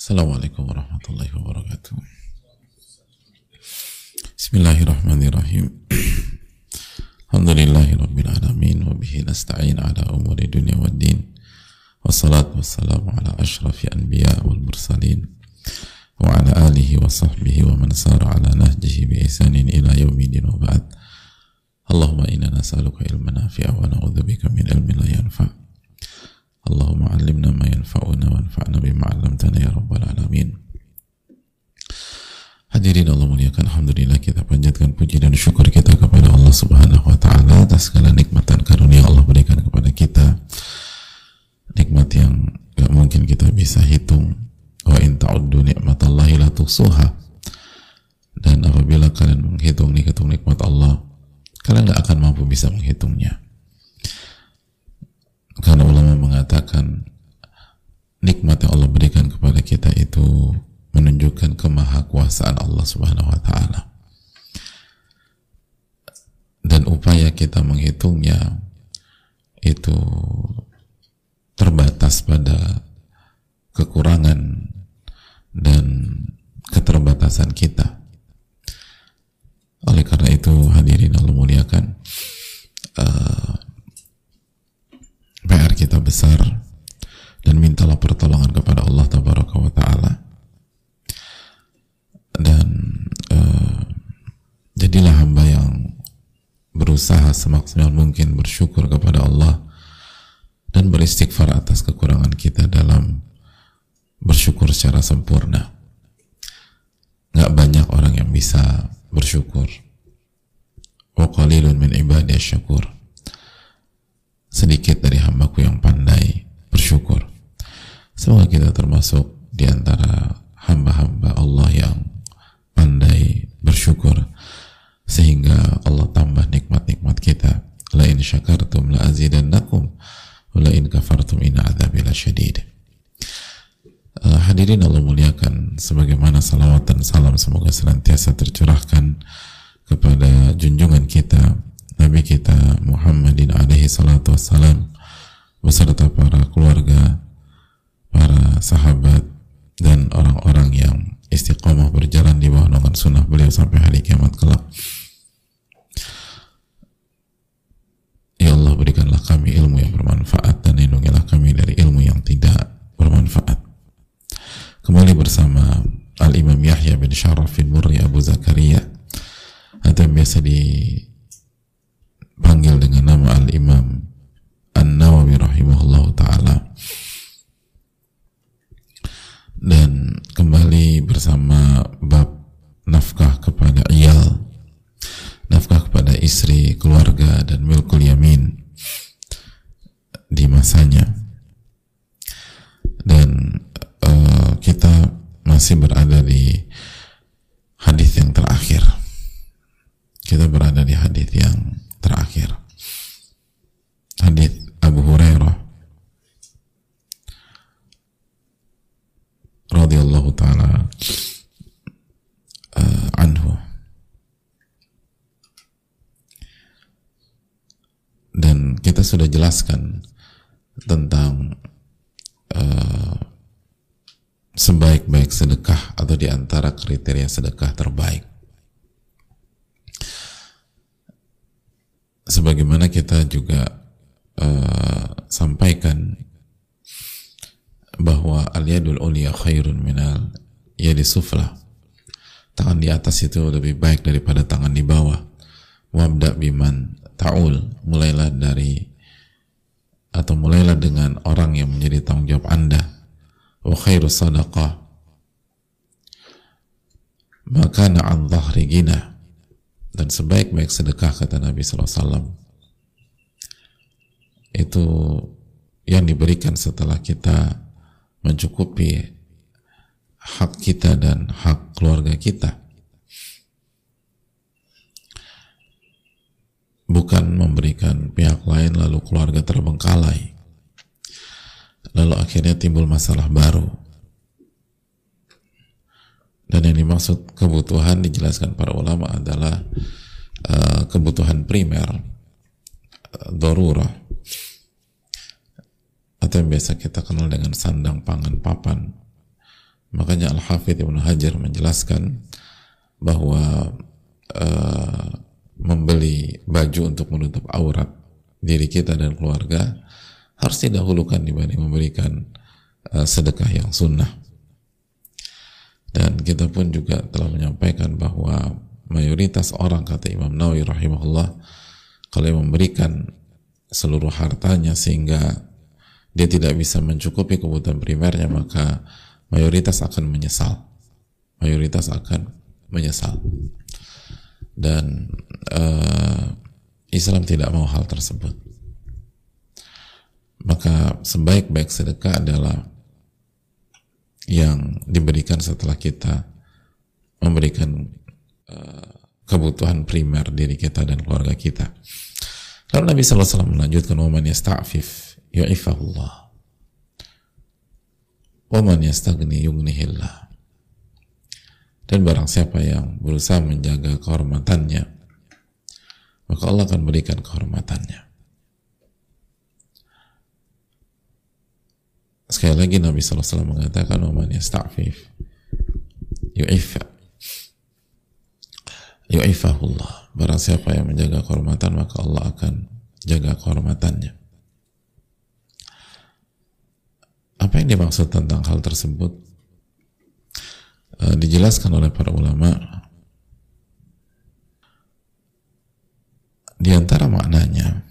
Assalamualaikum warahmatullahi wabarakatuh. Bismillahirrahmanirrahim. Alhamdulillahi rabbil alamin wa bihi nasta'in ala umuri dunya wad din. Wassalatu wassalamu ala ashrafi anbiya wal mursalin wa ala alihi wa sahbihi wa man sara ala nahjihi bi ihsanin ila yaumidin wa ba'd. Allahumma inna nas'aluka ilman nafi'a wa na'udzubika min ilmin la yanfa'. Allahumma 'allimna ma yanfa'una wanfa'na bima 'allamtana ya rabbal alamin. Hadirin Allah muliakan Alhamdulillah kita panjatkan puji dan syukur kita kepada Allah subhanahu wa ta'ala atas segala nikmat dan karunia Allah berikan kepada kita. Nikmat yang gak mungkin kita bisa hitung. Wa in ta'uddu ni'matallahi la tuhsuha. Dan apabila kalian menghitung hitung nikmat Allah kalian gak akan mampu bisa menghitungnya karena ulama mengatakan nikmat yang Allah berikan kepada kita itu menunjukkan kemahakuasaan Allah Subhanahu wa taala. Dan upaya kita menghitungnya itu terbatas pada kekurangan dan keterbatasan kita. Oleh karena itu hadirin Allah muliakan uh, PR kita besar dan mintalah pertolongan kepada Allah Tabaraka wa Ta'ala. Dan uh, jadilah hamba yang berusaha semaksimal mungkin bersyukur kepada Allah dan beristighfar atas kekurangan kita dalam bersyukur secara sempurna. Nggak banyak orang yang bisa bersyukur. Wa min ibadiyah syakur. Sedikit dari hambaku yang pandai bersyukur semoga kita termasuk di antara hamba-hamba Allah yang pandai bersyukur sehingga Allah tambah nikmat-nikmat kita. La in syakartum la azidannakum la in kafartum inna adzabi lasyadid uh, hadirin Allah muliakan sebagaimana salawat dan salam semoga senantiasa tercurahkan kepada junjungan kita Nabi kita Muhammadin alaihi salatu wassalam beserta para keluarga para sahabat dan orang-orang yang istiqomah berjalan di bawah naungan sunnah beliau sampai hari kiamat kelak. Ya Allah berikanlah kami ilmu yang bermanfaat dan lindungilah kami dari ilmu yang tidak bermanfaat. Kembali bersama Al-Imam Yahya bin Syaraf bin Murri Abu Zakaria atau yang biasa dipanggil dengan nama Al-Imam An-Nawawi rahimahullah ta'ala dan kembali bersama bab nafkah kepada iyal. Nafkah kepada istri, keluarga dan milkul yamin di masanya. Dan uh, kita masih berada di hadis yang terakhir. Kita berada di hadis yang terakhir hadis Abu Hurairah radhiyallahu taala uh, anhu dan kita sudah jelaskan tentang uh, sebaik-baik sedekah atau di antara kriteria sedekah terbaik. Sebagaimana kita juga uh, sampaikan bahwa al-yadul ulia khairun minal yadi sufla. Tangan di atas itu lebih baik daripada tangan di bawah. Wabda biman ta'ul. Mulailah dari atau mulailah dengan orang yang menjadi tanggung jawab anda. Wa khairu sadaqah maka na'an dhahri gina dan sebaik-baik sedekah kata Nabi SAW itu yang diberikan setelah kita mencukupi hak kita dan hak keluarga kita bukan memberikan pihak lain lalu keluarga terbengkalai. Lalu akhirnya timbul masalah baru. Dan yang dimaksud kebutuhan dijelaskan para ulama adalah uh, kebutuhan primer uh, dorura atau yang biasa kita kenal dengan sandang pangan papan. Makanya Al-Hafidh Ibnu Hajar menjelaskan bahwa uh, membeli baju untuk menutup aurat diri kita dan keluarga harus didahulukan dibanding memberikan uh, sedekah yang sunnah. Dan kita pun juga telah menyampaikan bahwa mayoritas orang kata Imam Nawawi rahimahullah kalau memberikan seluruh hartanya sehingga dia tidak bisa mencukupi kebutuhan primernya maka mayoritas akan menyesal. Mayoritas akan menyesal dan uh, Islam tidak mau hal tersebut. Maka sebaik-baik sedekah adalah yang diberikan setelah kita memberikan uh, kebutuhan primer diri kita dan keluarga kita. Lalu Nabi SAW melanjutkan waman yasta'fif yu'ifahullah. Waman yastagni yughnihillah dan barang siapa yang berusaha menjaga kehormatannya maka Allah akan berikan kehormatannya. Sekali lagi Nabi SAW mengatakan waman yasta'fif yu'ifah yu'ifahullah barang siapa yang menjaga kehormatan maka Allah akan jaga kehormatannya. Apa yang dimaksud tentang hal tersebut e, dijelaskan oleh para ulama di antara maknanya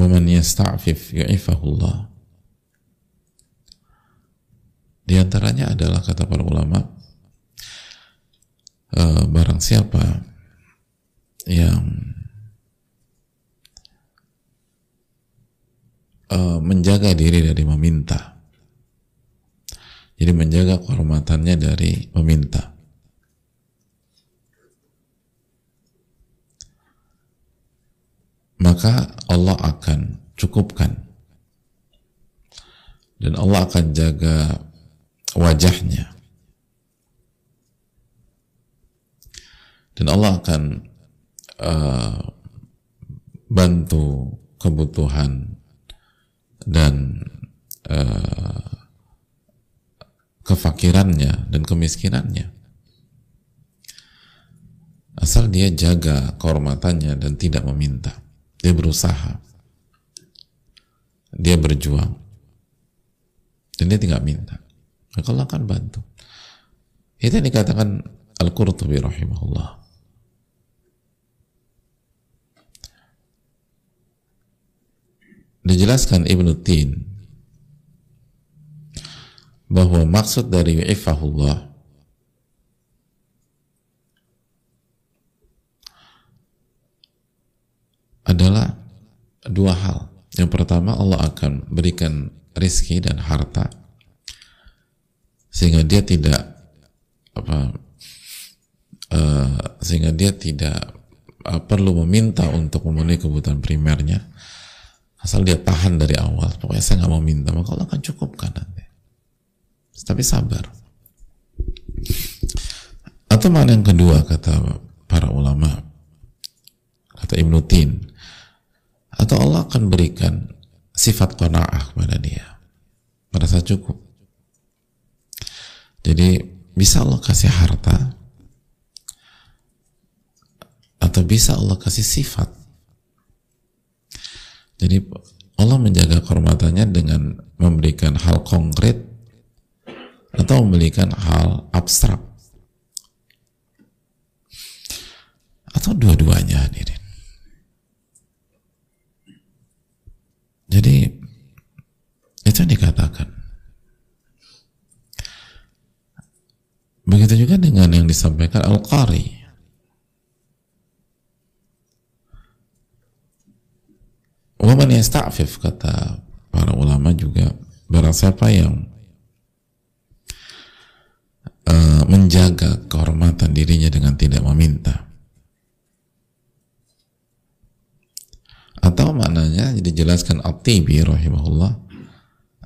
وَمَنْ يَسْتَعْفِفْ يُعِفَهُ اللَّهِ di antaranya adalah kata para ulama e, barang siapa yang e, menjaga diri dari meminta. Jadi menjaga kehormatannya dari meminta. Maka Allah akan cukupkan. Dan Allah akan jaga wajahnya. Dan Allah akan uh, bantu kebutuhan dan uh, kefakirannya dan kemiskinannya. Asal dia jaga kehormatannya dan tidak meminta. Dia berusaha. Dia berjuang. Dan dia tidak minta. Maka Allah akan bantu. Itu yang dikatakan Al-Qurtubi rahimahullah. Dijelaskan Ibnu Tin bahwa maksud dari ifahullah adalah dua hal. Yang pertama Allah akan berikan rizki dan harta sehingga dia tidak apa uh, sehingga dia tidak uh, perlu meminta untuk memenuhi kebutuhan primernya asal dia tahan dari awal. Pokoknya saya nggak mau minta. Maka Allah akan cukupkan nanti. Tapi sabar. Atau mana yang kedua kata para ulama kata Ibnu Tin atau Allah akan berikan sifat qanaah kepada dia. Merasa cukup. Jadi bisa Allah kasih harta atau bisa Allah kasih sifat. Jadi Allah menjaga kehormatannya dengan memberikan hal konkret atau memberikan hal abstrak atau dua-duanya hadirin. Jadi itu yang dikatakan Begitu juga dengan yang disampaikan Al-Qari. Waman yasta'fif kata para ulama juga barang siapa yang uh, menjaga kehormatan dirinya dengan tidak meminta atau maknanya dijelaskan At-Tibi rahimahullah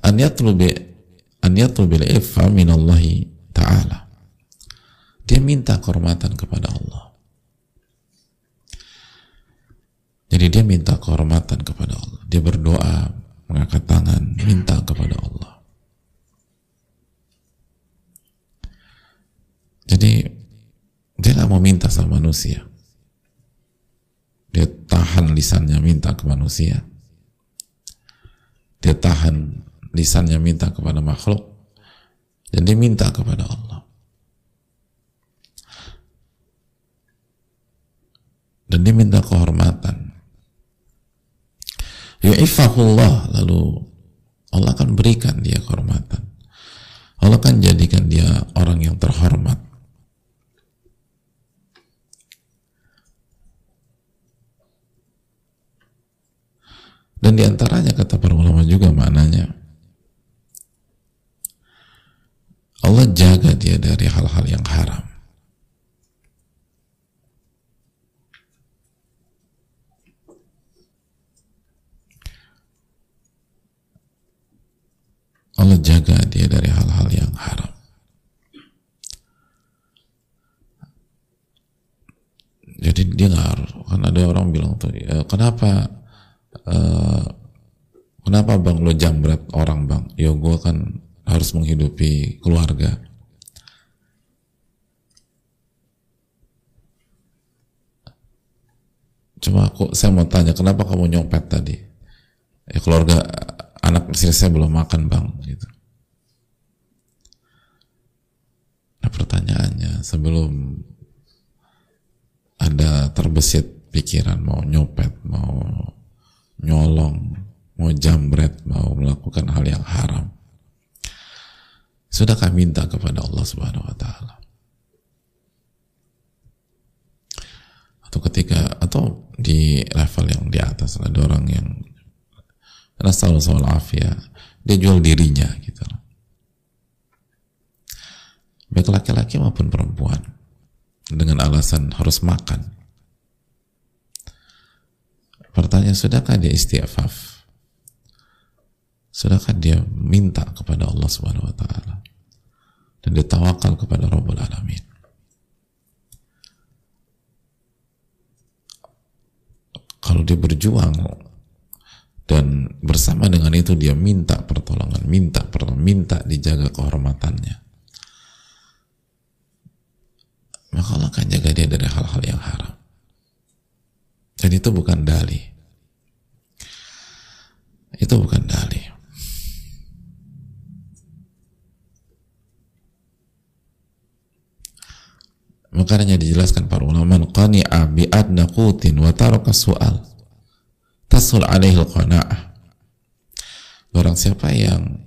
an yatlubi an yatlubil ifa minallahi ta'ala dia minta kehormatan kepada Allah. Jadi dia minta kehormatan kepada Allah. Dia berdoa, mengangkat tangan, minta kepada Allah. Jadi dia nggak mau minta sama manusia. Dia tahan lisannya minta ke manusia. Dia tahan lisannya minta kepada makhluk. Dan dia minta kepada Allah. Dan dia minta kehormatan. Yu'ifahullah lalu Allah akan berikan dia kehormatan. Allah akan jadikan dia orang yang terhormat. Dan di antaranya kata para ulama juga maknanya Allah jaga dia dari hal-hal yang haram. Allah jaga dia dari hal-hal yang haram. Jadi dia nggak kan ada orang bilang tuh, ya, kenapa, uh, kenapa bang lo jambret orang bang? Ya gue kan harus menghidupi keluarga. Cuma aku, saya mau tanya, kenapa kamu nyopet tadi? Ya keluarga anak istri saya belum makan bang gitu. Nah pertanyaannya sebelum ada terbesit pikiran mau nyopet, mau nyolong, mau jambret, mau melakukan hal yang haram. Sudahkah minta kepada Allah Subhanahu wa taala? Atau ketika atau di level yang di atas ada orang yang Nasallahu soal afia. Dia jual dirinya gitu Baik laki-laki maupun perempuan dengan alasan harus makan. Pertanyaan sudahkah dia istighfaf? Sudahkah dia minta kepada Allah Subhanahu wa taala? Dan dia tawakal kepada Rabbul Alamin. Kalau dia berjuang dan bersama dengan itu dia minta pertolongan, minta pertolongan, minta dijaga kehormatannya. Maka Allah akan jaga dia dari hal-hal yang haram. Dan itu bukan dalih. Itu bukan dalih. Makanya dijelaskan para ulama qani'a bi adna qutin wa taraka su'al tasul alaihil qana'ah barang siapa yang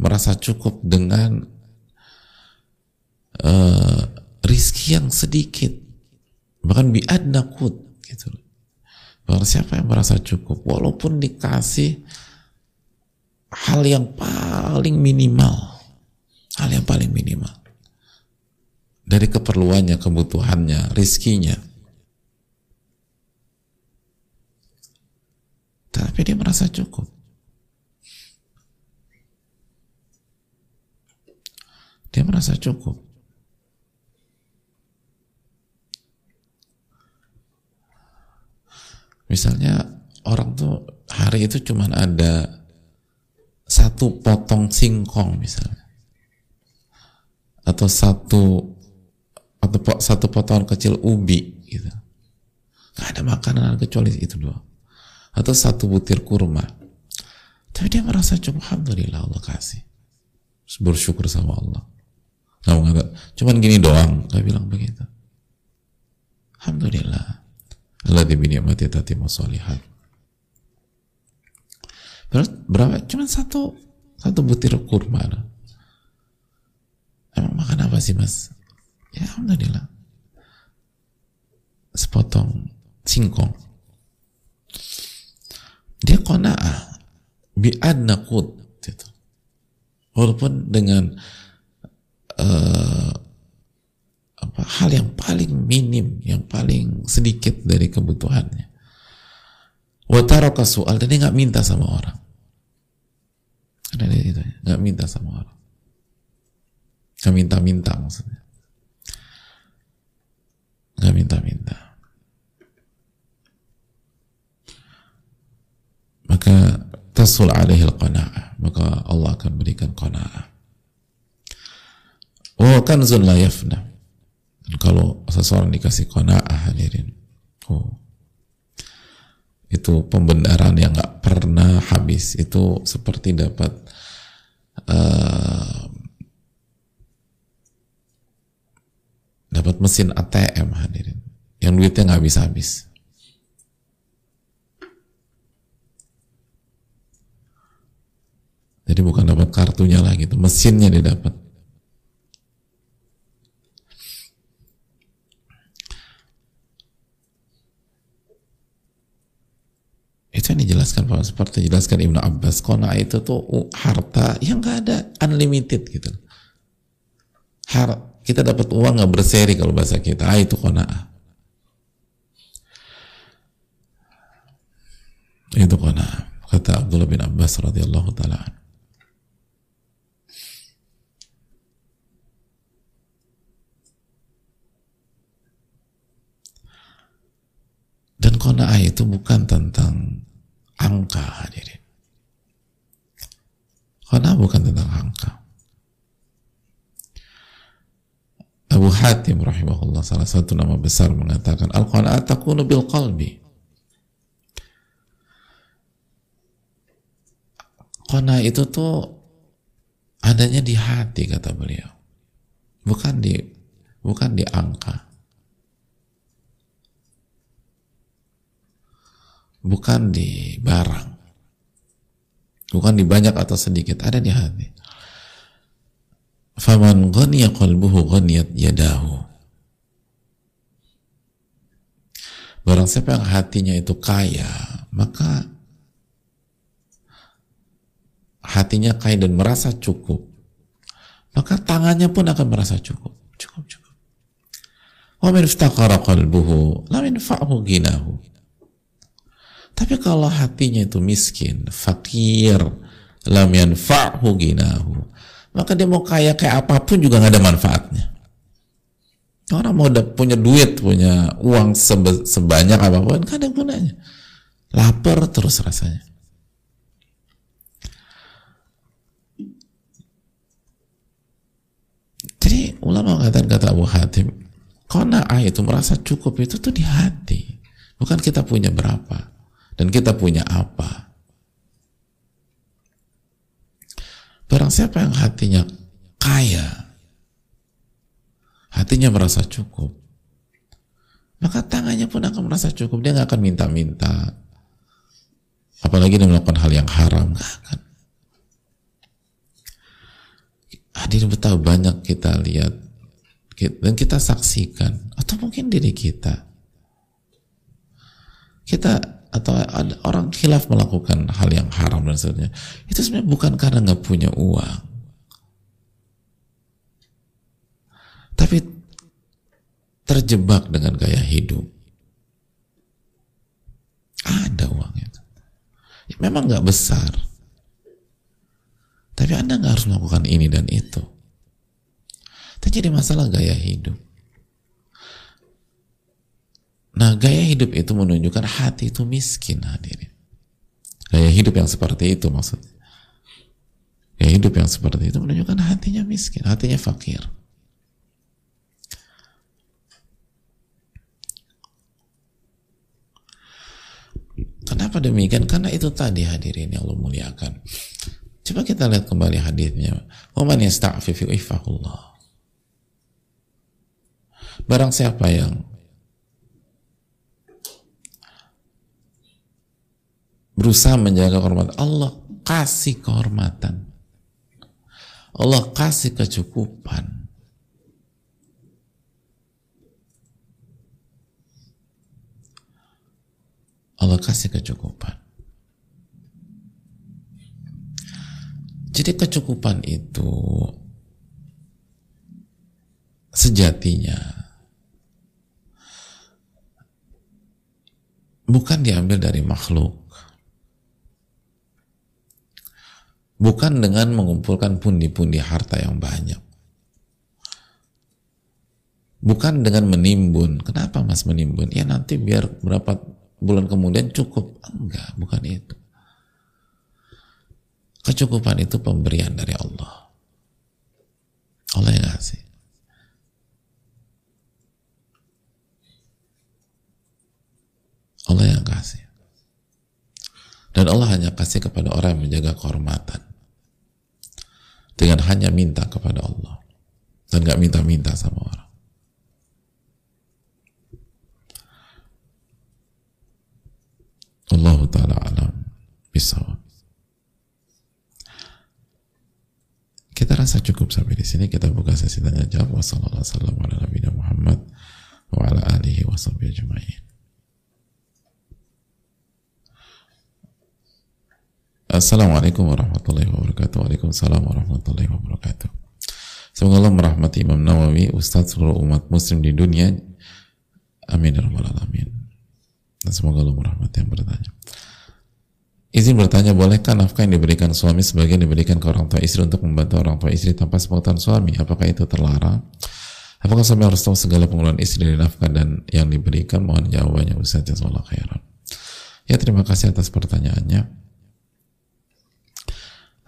merasa cukup dengan uh, rizki yang sedikit. Bahkan biad nakut gitu. Barang siapa yang merasa cukup walaupun dikasih hal yang paling minimal. Hal yang paling minimal. Dari keperluannya, kebutuhannya, rizkinya. Tapi dia merasa cukup. Dia merasa cukup. Misalnya orang tuh hari itu cuma ada satu potong singkong misalnya. Atau satu atau satu potongan kecil ubi gitu. Nggak ada makanan kecuali itu doang. Atau satu butir kurma. Tapi dia merasa cukup alhamdulillah Allah kasih. Bersyukur sama Allah. Nggak mengatakan cuman gini doang nggak bilang begitu. Alhamdulillah Allah mati tati solihat berapa? Cuman satu satu butir kurma emang makan apa sih mas? Ya alhamdulillah. Sepotong singkong. Dia kona'ah bi'adna qud gitu. walaupun dengan uh, apa hal yang paling minim yang paling sedikit dari kebutuhannya. Wataraka soal dan dia nggak minta sama orang. Ada itu nggak minta sama orang. Nggak minta-minta maksudnya. Nggak minta-minta. Maka tasul alaihi qanaah maka Allah akan berikan qanaah wa kanzun la yafna kalau seseorang dikasih qanaah hadirin oh itu pembenaran yang nggak pernah habis. Itu seperti dapat uh, dapat mesin ATM hadirin. Yang duitnya nggak habis-habis jadi bukan dapat kartunya lagi itu mesinnya didapat Itu yang dijelaskan seperti dijelaskan Ibnu Abbas, kona itu tuh harta yang nggak ada unlimited gitu. Har kita dapat uang nggak berseri kalau bahasa kita, ah itu kona. Itu kona. Kata Abdullah bin Abbas radhiyallahu taala. Dan kona'ah itu bukan tentang angka hadirin. Karena bukan tentang angka. Abu Hatim rahimahullah salah satu nama besar mengatakan al-qanaat takunu bil qalbi. Qana itu tuh adanya di hati kata beliau. Bukan di bukan di angka. Bukan di barang. Bukan di banyak atau sedikit. Ada di hati. Faman ghaniya qalbuhu ghaniyat yadahu. Barang siapa yang hatinya itu kaya maka hatinya kaya dan merasa cukup maka tangannya pun akan merasa cukup. Cukup cukup. Wa min qalbuhu lam yanfa'hu ginahu tapi kalau hatinya itu miskin, fakir, lam yanfa'hu ginahu, maka dia mau kaya kayak apa pun juga nggak ada manfaatnya. Orang mau punya duit, punya uang sebe sebanyak apa pun, nggak ada gunanya. Lapar terus rasanya. Jadi ulama mengatakan kata Abu Hatim, kona'ah itu merasa cukup itu tuh di hati. Bukan kita punya berapa dan kita punya apa? Barang siapa yang hatinya kaya hatinya merasa cukup maka tangannya pun akan merasa cukup. Dia nggak akan minta-minta. Apalagi dia melakukan hal yang haram nggak akan. Hadir betapa banyak kita lihat dan kita saksikan atau mungkin diri kita. Kita atau ada orang khilaf melakukan hal yang haram dan sebagainya itu sebenarnya bukan karena nggak punya uang. Tapi terjebak dengan gaya hidup. Ada uangnya. Ya, memang nggak besar. Tapi anda nggak harus melakukan ini dan itu. Terjadi masalah gaya hidup Nah, gaya hidup itu menunjukkan hati itu miskin hadirin. Gaya hidup yang seperti itu maksudnya. Gaya hidup yang seperti itu menunjukkan hatinya miskin, hatinya fakir. Kenapa demikian? Karena itu tadi hadirin yang Allah muliakan. Coba kita lihat kembali hadisnya. Waman yasta'fifu ifahullah. Barang siapa yang berusaha menjaga kehormatan. Allah kasih kehormatan. Allah kasih kecukupan. Allah kasih kecukupan. Jadi kecukupan itu sejatinya bukan diambil dari makhluk bukan dengan mengumpulkan pundi-pundi harta yang banyak. Bukan dengan menimbun. Kenapa mas menimbun? Ya nanti biar berapa bulan kemudian cukup. Enggak bukan itu. Kecukupan itu pemberian dari Allah. Allah yang ngasih. Allah yang kasih dan Allah hanya kasih kepada orang yang menjaga kehormatan. Dengan hanya minta kepada Allah. Dan gak minta-minta sama orang. Allah Ta'ala alam bisawab. Kita rasa cukup sampai di sini. Kita buka sesi tanya jawab. Wassalamualaikum warahmatullahi Muhammad wa ala alihi wa ajma'in Assalamualaikum warahmatullahi wabarakatuh Waalaikumsalam warahmatullahi wabarakatuh Semoga Allah merahmati Imam Nawawi Ustadz seluruh umat muslim di dunia Amin ya Dan semoga Allah merahmati yang bertanya Izin bertanya, bolehkah nafkah yang diberikan suami sebagian diberikan ke orang tua istri untuk membantu orang tua istri tanpa sepengetahuan suami? Apakah itu terlarang? Apakah suami harus tahu segala pengeluaran istri dari nafkah dan yang diberikan? Mohon jawabannya Ustaz Jazakallah khairan. Ya terima kasih atas pertanyaannya.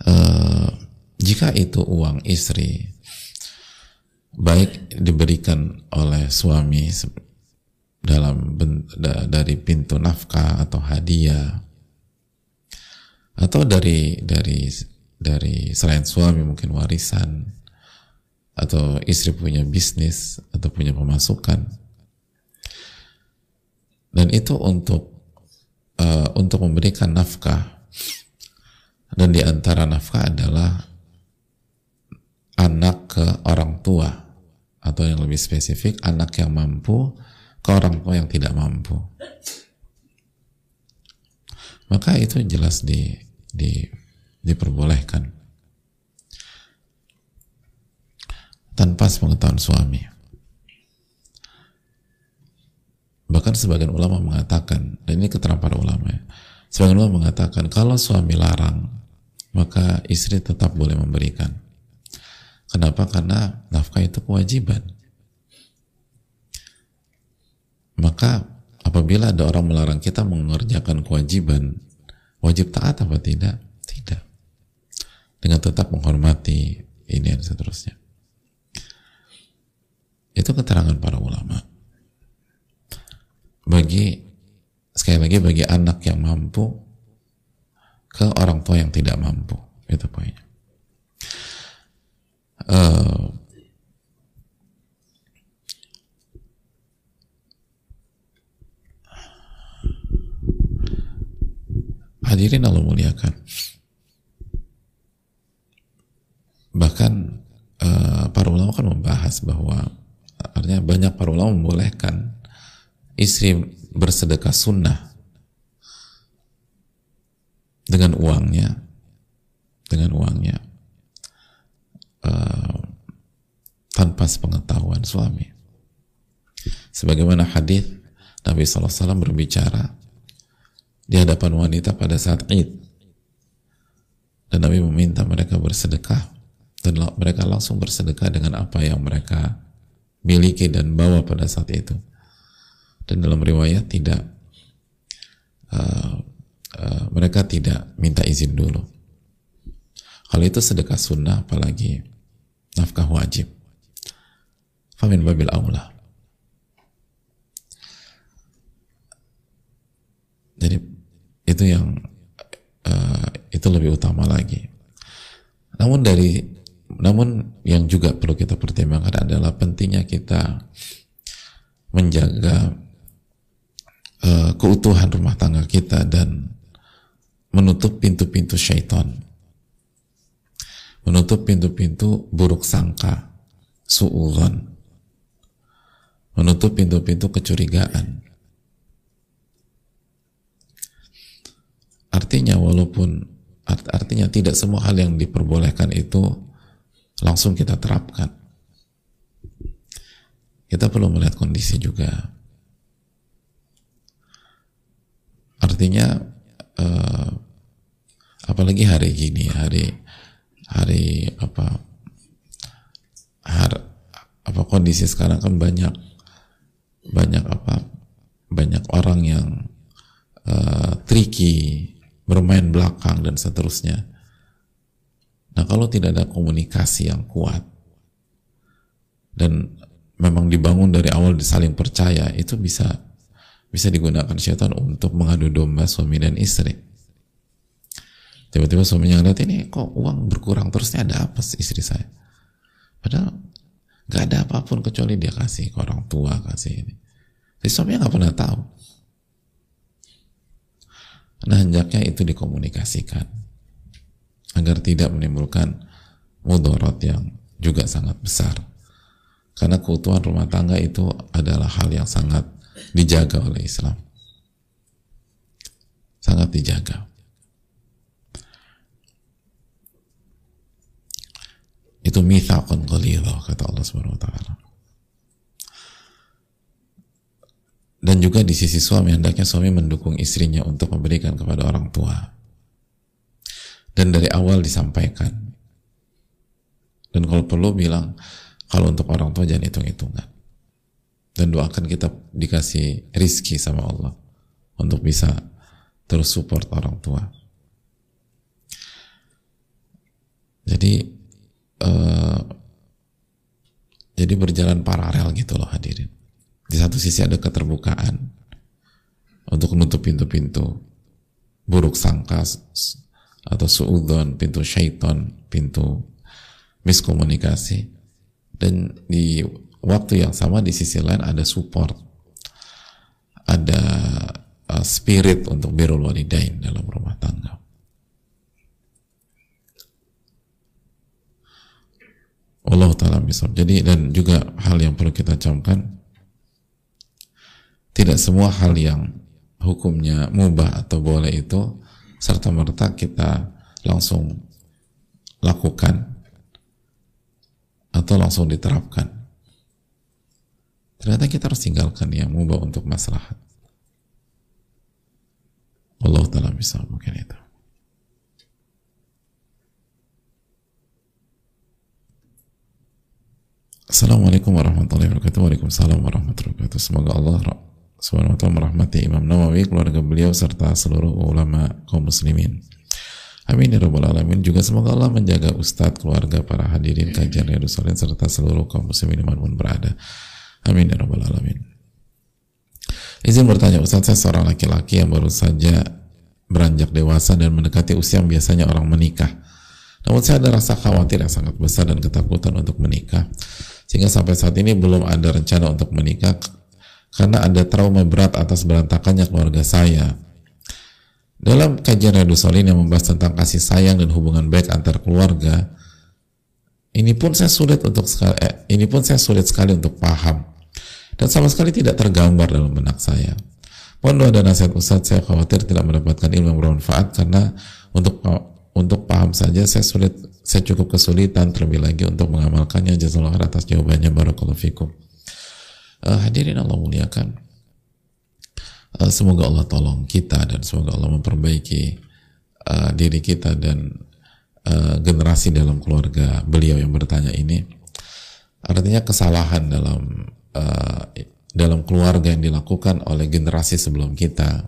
Uh, jika itu uang istri baik diberikan oleh suami dalam dari pintu nafkah atau hadiah atau dari dari dari selain suami mungkin warisan atau istri punya bisnis atau punya pemasukan. Dan itu untuk uh, untuk memberikan nafkah dan di antara nafkah adalah anak ke orang tua. Atau yang lebih spesifik anak yang mampu ke orang tua yang tidak mampu. Maka itu jelas di di, diperbolehkan. Tanpa sepengetahuan suami. Bahkan sebagian ulama mengatakan, dan ini keterangan para ulama ya, sebagian ulama mengatakan kalau suami larang, maka istri tetap boleh memberikan. Kenapa? Karena nafkah itu kewajiban. Maka apabila ada orang melarang kita mengerjakan kewajiban, Wajib taat apa tidak? Tidak. Dengan tetap menghormati ini dan seterusnya. Itu keterangan para ulama. Bagi sekali lagi bagi anak yang mampu ke orang tua yang tidak mampu. Itu poinnya. Uh, Hadirin Allah muliakan. Bahkan uh, para ulama kan membahas bahwa artinya banyak para ulama membolehkan istri bersedekah sunnah dengan uangnya dengan uangnya uh, tanpa sepengetahuan suami sebagaimana hadis Nabi SAW berbicara di hadapan wanita pada saat Id. Dan Nabi meminta mereka bersedekah dan mereka langsung bersedekah dengan apa yang mereka miliki dan bawa pada saat itu. Dan dalam riwayat tidak uh, uh, mereka tidak minta izin dulu. Kalau itu sedekah sunnah apalagi nafkah wajib. Famin babil aula. Jadi itu yang uh, itu lebih utama lagi namun dari namun yang juga perlu kita pertimbangkan adalah pentingnya kita menjaga uh, keutuhan rumah tangga kita dan menutup pintu-pintu syaitan menutup pintu-pintu buruk sangka suulan menutup pintu-pintu kecurigaan Artinya walaupun art, artinya tidak semua hal yang diperbolehkan itu langsung kita terapkan. Kita perlu melihat kondisi juga. Artinya apalagi hari gini, hari hari apa hari, apa kondisi sekarang kan banyak banyak apa banyak orang yang uh, tricky bermain belakang dan seterusnya Nah kalau tidak ada komunikasi yang kuat dan memang dibangun dari awal saling percaya itu bisa bisa digunakan syaitan untuk mengadu domba suami dan istri. Tiba-tiba suaminya ngeliat ini kok uang berkurang terusnya ada apa sih istri saya? Padahal nggak ada apa pun kecuali dia kasih ke orang tua kasih ini. Jadi suaminya nggak pernah tahu. Nah hendaknya itu dikomunikasikan agar tidak menimbulkan mudarat yang juga sangat besar. Karena keutuhan rumah tangga itu adalah hal yang sangat dijaga oleh Islam. Sangat dijaga. Itu mithaqan ghalidha kata Allah Subhanahu wa taala. Dan juga di sisi suami hendaknya suami mendukung istrinya untuk memberikan kepada orang tua. Dan dari awal disampaikan. Dan kalau perlu bilang kalau untuk orang tua jangan hitung-hitungan. Dan doakan kita dikasih rizki sama Allah untuk bisa terus support orang tua. Jadi uh, jadi berjalan paralel gitu loh hadirin. Di satu sisi ada keterbukaan untuk menutup pintu-pintu buruk sangka atau suudon, pintu syaiton, pintu miskomunikasi dan di waktu yang sama di sisi lain ada support ada uh, spirit untuk birul walidain dalam rumah tangga Allah taala bisa jadi dan juga hal yang perlu kita camkan tidak semua hal yang hukumnya mubah atau boleh itu serta merta kita langsung lakukan atau langsung diterapkan. Ternyata kita harus tinggalkan yang mubah untuk maslahat. Allah Ta'ala bisa mungkin itu. Assalamualaikum warahmatullahi wabarakatuh. Waalaikumsalam warahmatullahi wabarakatuh. Semoga Allah Subhanahu wa taala merahmati Imam Nawawi, keluarga beliau serta seluruh ulama kaum muslimin. Amin ya rabbal alamin. Juga semoga Allah menjaga ustadz, keluarga, para hadirin kajian Riyadus serta seluruh kaum muslimin di mana pun berada. Amin ya rabbal alamin. Izin bertanya Ustadz, saya seorang laki-laki yang baru saja beranjak dewasa dan mendekati usia yang biasanya orang menikah. Namun saya ada rasa khawatir yang sangat besar dan ketakutan untuk menikah. Sehingga sampai saat ini belum ada rencana untuk menikah karena ada trauma berat atas berantakannya keluarga saya dalam kajian Radu Solin yang membahas tentang kasih sayang dan hubungan baik antar keluarga, ini pun saya sulit untuk sekali, eh, ini pun saya sulit sekali untuk paham dan sama sekali tidak tergambar dalam benak saya. Mohon dan nasihat Ustaz, saya khawatir tidak mendapatkan ilmu yang bermanfaat karena untuk untuk paham saja saya sulit, saya cukup kesulitan terlebih lagi untuk mengamalkannya. Jazakallah atas jawabannya. Barakallahu fikum. Uh, hadirin Allah muliakan. Eh, semoga Allah tolong kita dan semoga Allah memperbaiki uh, diri kita dan uh, generasi dalam keluarga beliau yang bertanya ini artinya kesalahan dalam uh, dalam keluarga yang dilakukan oleh generasi sebelum kita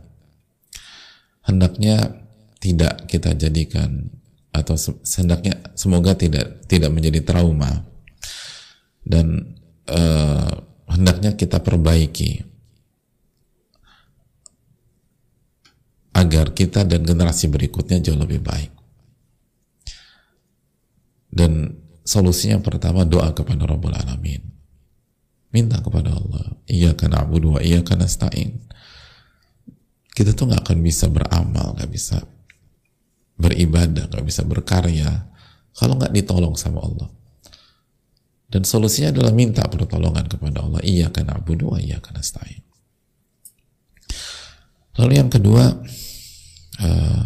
hendaknya tidak kita jadikan atau hendaknya semoga tidak tidak menjadi trauma dan uh, hendaknya kita perbaiki agar kita dan generasi berikutnya jauh lebih baik. Dan solusinya pertama doa kepada Rabbul Alamin. Minta kepada Allah. Iya karena Abu dua, iya karena. Kita tuh nggak akan bisa beramal, nggak bisa beribadah, nggak bisa berkarya kalau nggak ditolong sama Allah. Dan solusinya adalah minta pertolongan kepada Allah. Iya karena Abu dua, iya karena stain. Lalu yang kedua, uh,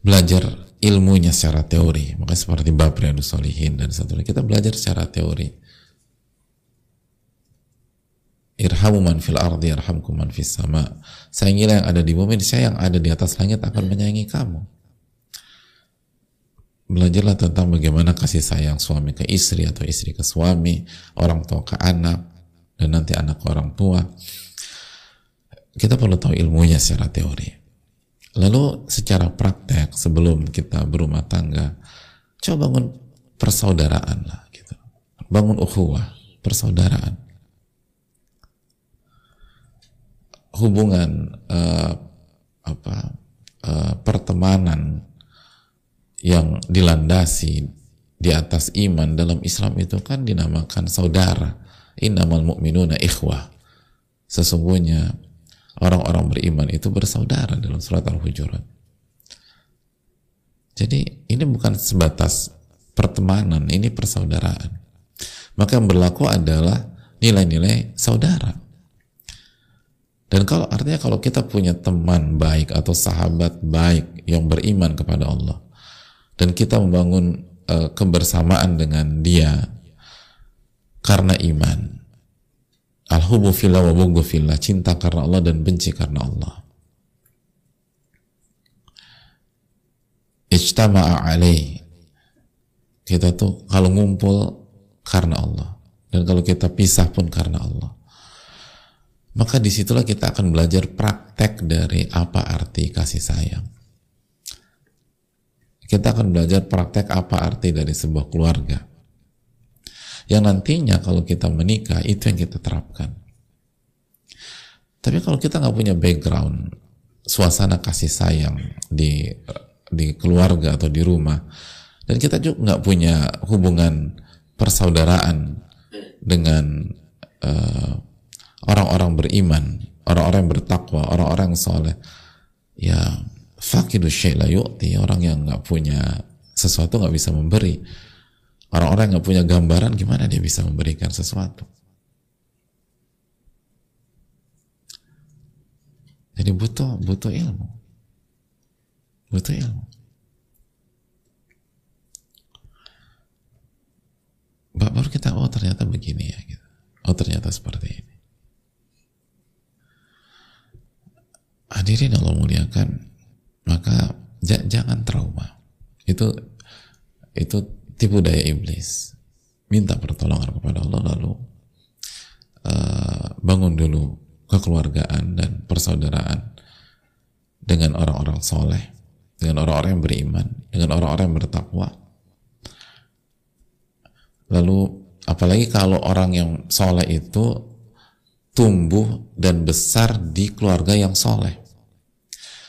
belajar ilmunya secara teori maka seperti bab Riyadus Solihin dan lagi kita belajar secara teori irhamu man fil ardi irhamku man fis sama sayangilah yang ada di bumi saya yang ada di atas langit akan menyayangi kamu belajarlah tentang bagaimana kasih sayang suami ke istri atau istri ke suami orang tua ke anak dan nanti anak ke orang tua. Kita perlu tahu ilmunya secara teori. Lalu secara praktek sebelum kita berumah tangga, coba bangun persaudaraan lah gitu. Bangun ukhuwah persaudaraan. Hubungan uh, apa uh, pertemanan yang dilandasi di atas iman dalam Islam itu kan dinamakan saudara. Innamal mu'minuna ikhwah. Sesungguhnya orang-orang beriman itu bersaudara dalam surat Al-Hujurat. Jadi ini bukan sebatas pertemanan ini persaudaraan. Maka yang berlaku adalah nilai-nilai saudara. Dan kalau artinya kalau kita punya teman baik atau sahabat baik yang beriman kepada Allah dan kita membangun uh, kebersamaan dengan dia karena iman. Al-hubu fillah wa bughdu fillah, cinta karena Allah dan benci karena Allah. Ijtama'a alaih. Kita tuh kalau ngumpul karena Allah. Dan kalau kita pisah pun karena Allah maka di situlah kita akan belajar praktek dari apa arti kasih sayang. Kita akan belajar praktek apa arti dari sebuah keluarga. Yang nantinya kalau kita menikah, itu yang kita terapkan. Tapi kalau kita nggak punya background, suasana kasih sayang di di keluarga atau di rumah, dan kita juga nggak punya hubungan persaudaraan dengan uh, orang-orang beriman, orang-orang yang bertakwa, orang-orang yang soleh, ya fakidu syai'la yu'ti, orang yang nggak punya sesuatu nggak bisa memberi. Orang-orang nggak punya gambaran, gimana dia bisa memberikan sesuatu? Jadi butuh butuh ilmu, butuh ilmu. Baru kita oh ternyata begini ya, gitu. oh ternyata seperti ini. hadirin Allah muliakan maka jangan trauma. Itu itu tipu daya iblis. Minta pertolongan kepada Allah lalu uh, bangun dulu kekeluargaan dan persaudaraan dengan orang-orang soleh dengan orang-orang yang beriman dengan orang-orang yang bertakwa. Lalu apalagi kalau orang yang soleh itu tumbuh dan besar di keluarga yang soleh.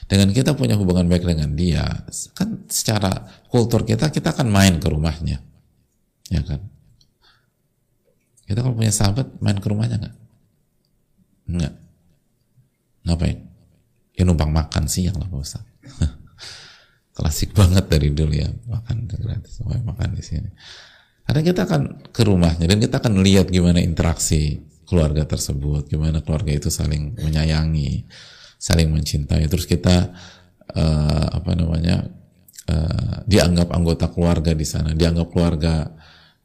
Dengan kita punya hubungan baik dengan dia, kan secara kultur kita, kita akan main ke rumahnya. Ya kan? Kita kalau punya sahabat, main ke rumahnya nggak? Nggak. Ngapain? Ya numpang makan siang lah Ustaz. Klasik banget dari dulu ya, makan gratis, makan di sini. Karena kita akan ke rumahnya dan kita akan lihat gimana interaksi keluarga tersebut, gimana keluarga itu saling menyayangi, saling mencintai. Terus kita uh, apa namanya uh, dianggap anggota keluarga di sana, dianggap keluarga,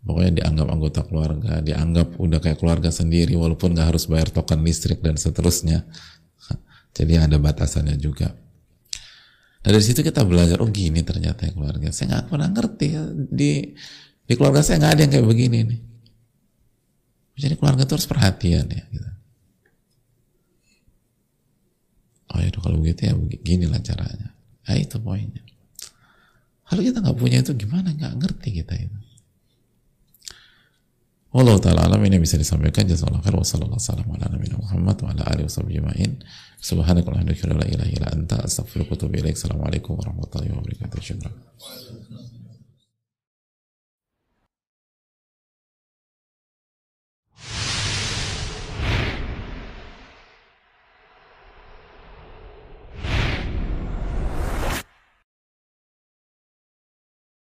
pokoknya dianggap anggota keluarga, dianggap udah kayak keluarga sendiri, walaupun nggak harus bayar token listrik dan seterusnya. Jadi ada batasannya juga. Dari situ kita belajar, oh gini ternyata ya keluarga. Saya nggak pernah ngerti di di keluarga saya nggak ada yang kayak begini nih. Jadi keluarga itu harus perhatian ya. Gitu. Oh ya kalau begitu ya begini lah caranya. Nah itu poinnya. Kalau kita nggak punya itu gimana? Nggak ngerti kita itu. Allah taala alam ini bisa disampaikan jazakallahu khair wa sallallahu alaihi ala Muhammad wa ala alihi wa bihamdika la ilaha illa anta astaghfiruka wa atubu ilaik. Assalamualaikum warahmatullahi wabarakatuh.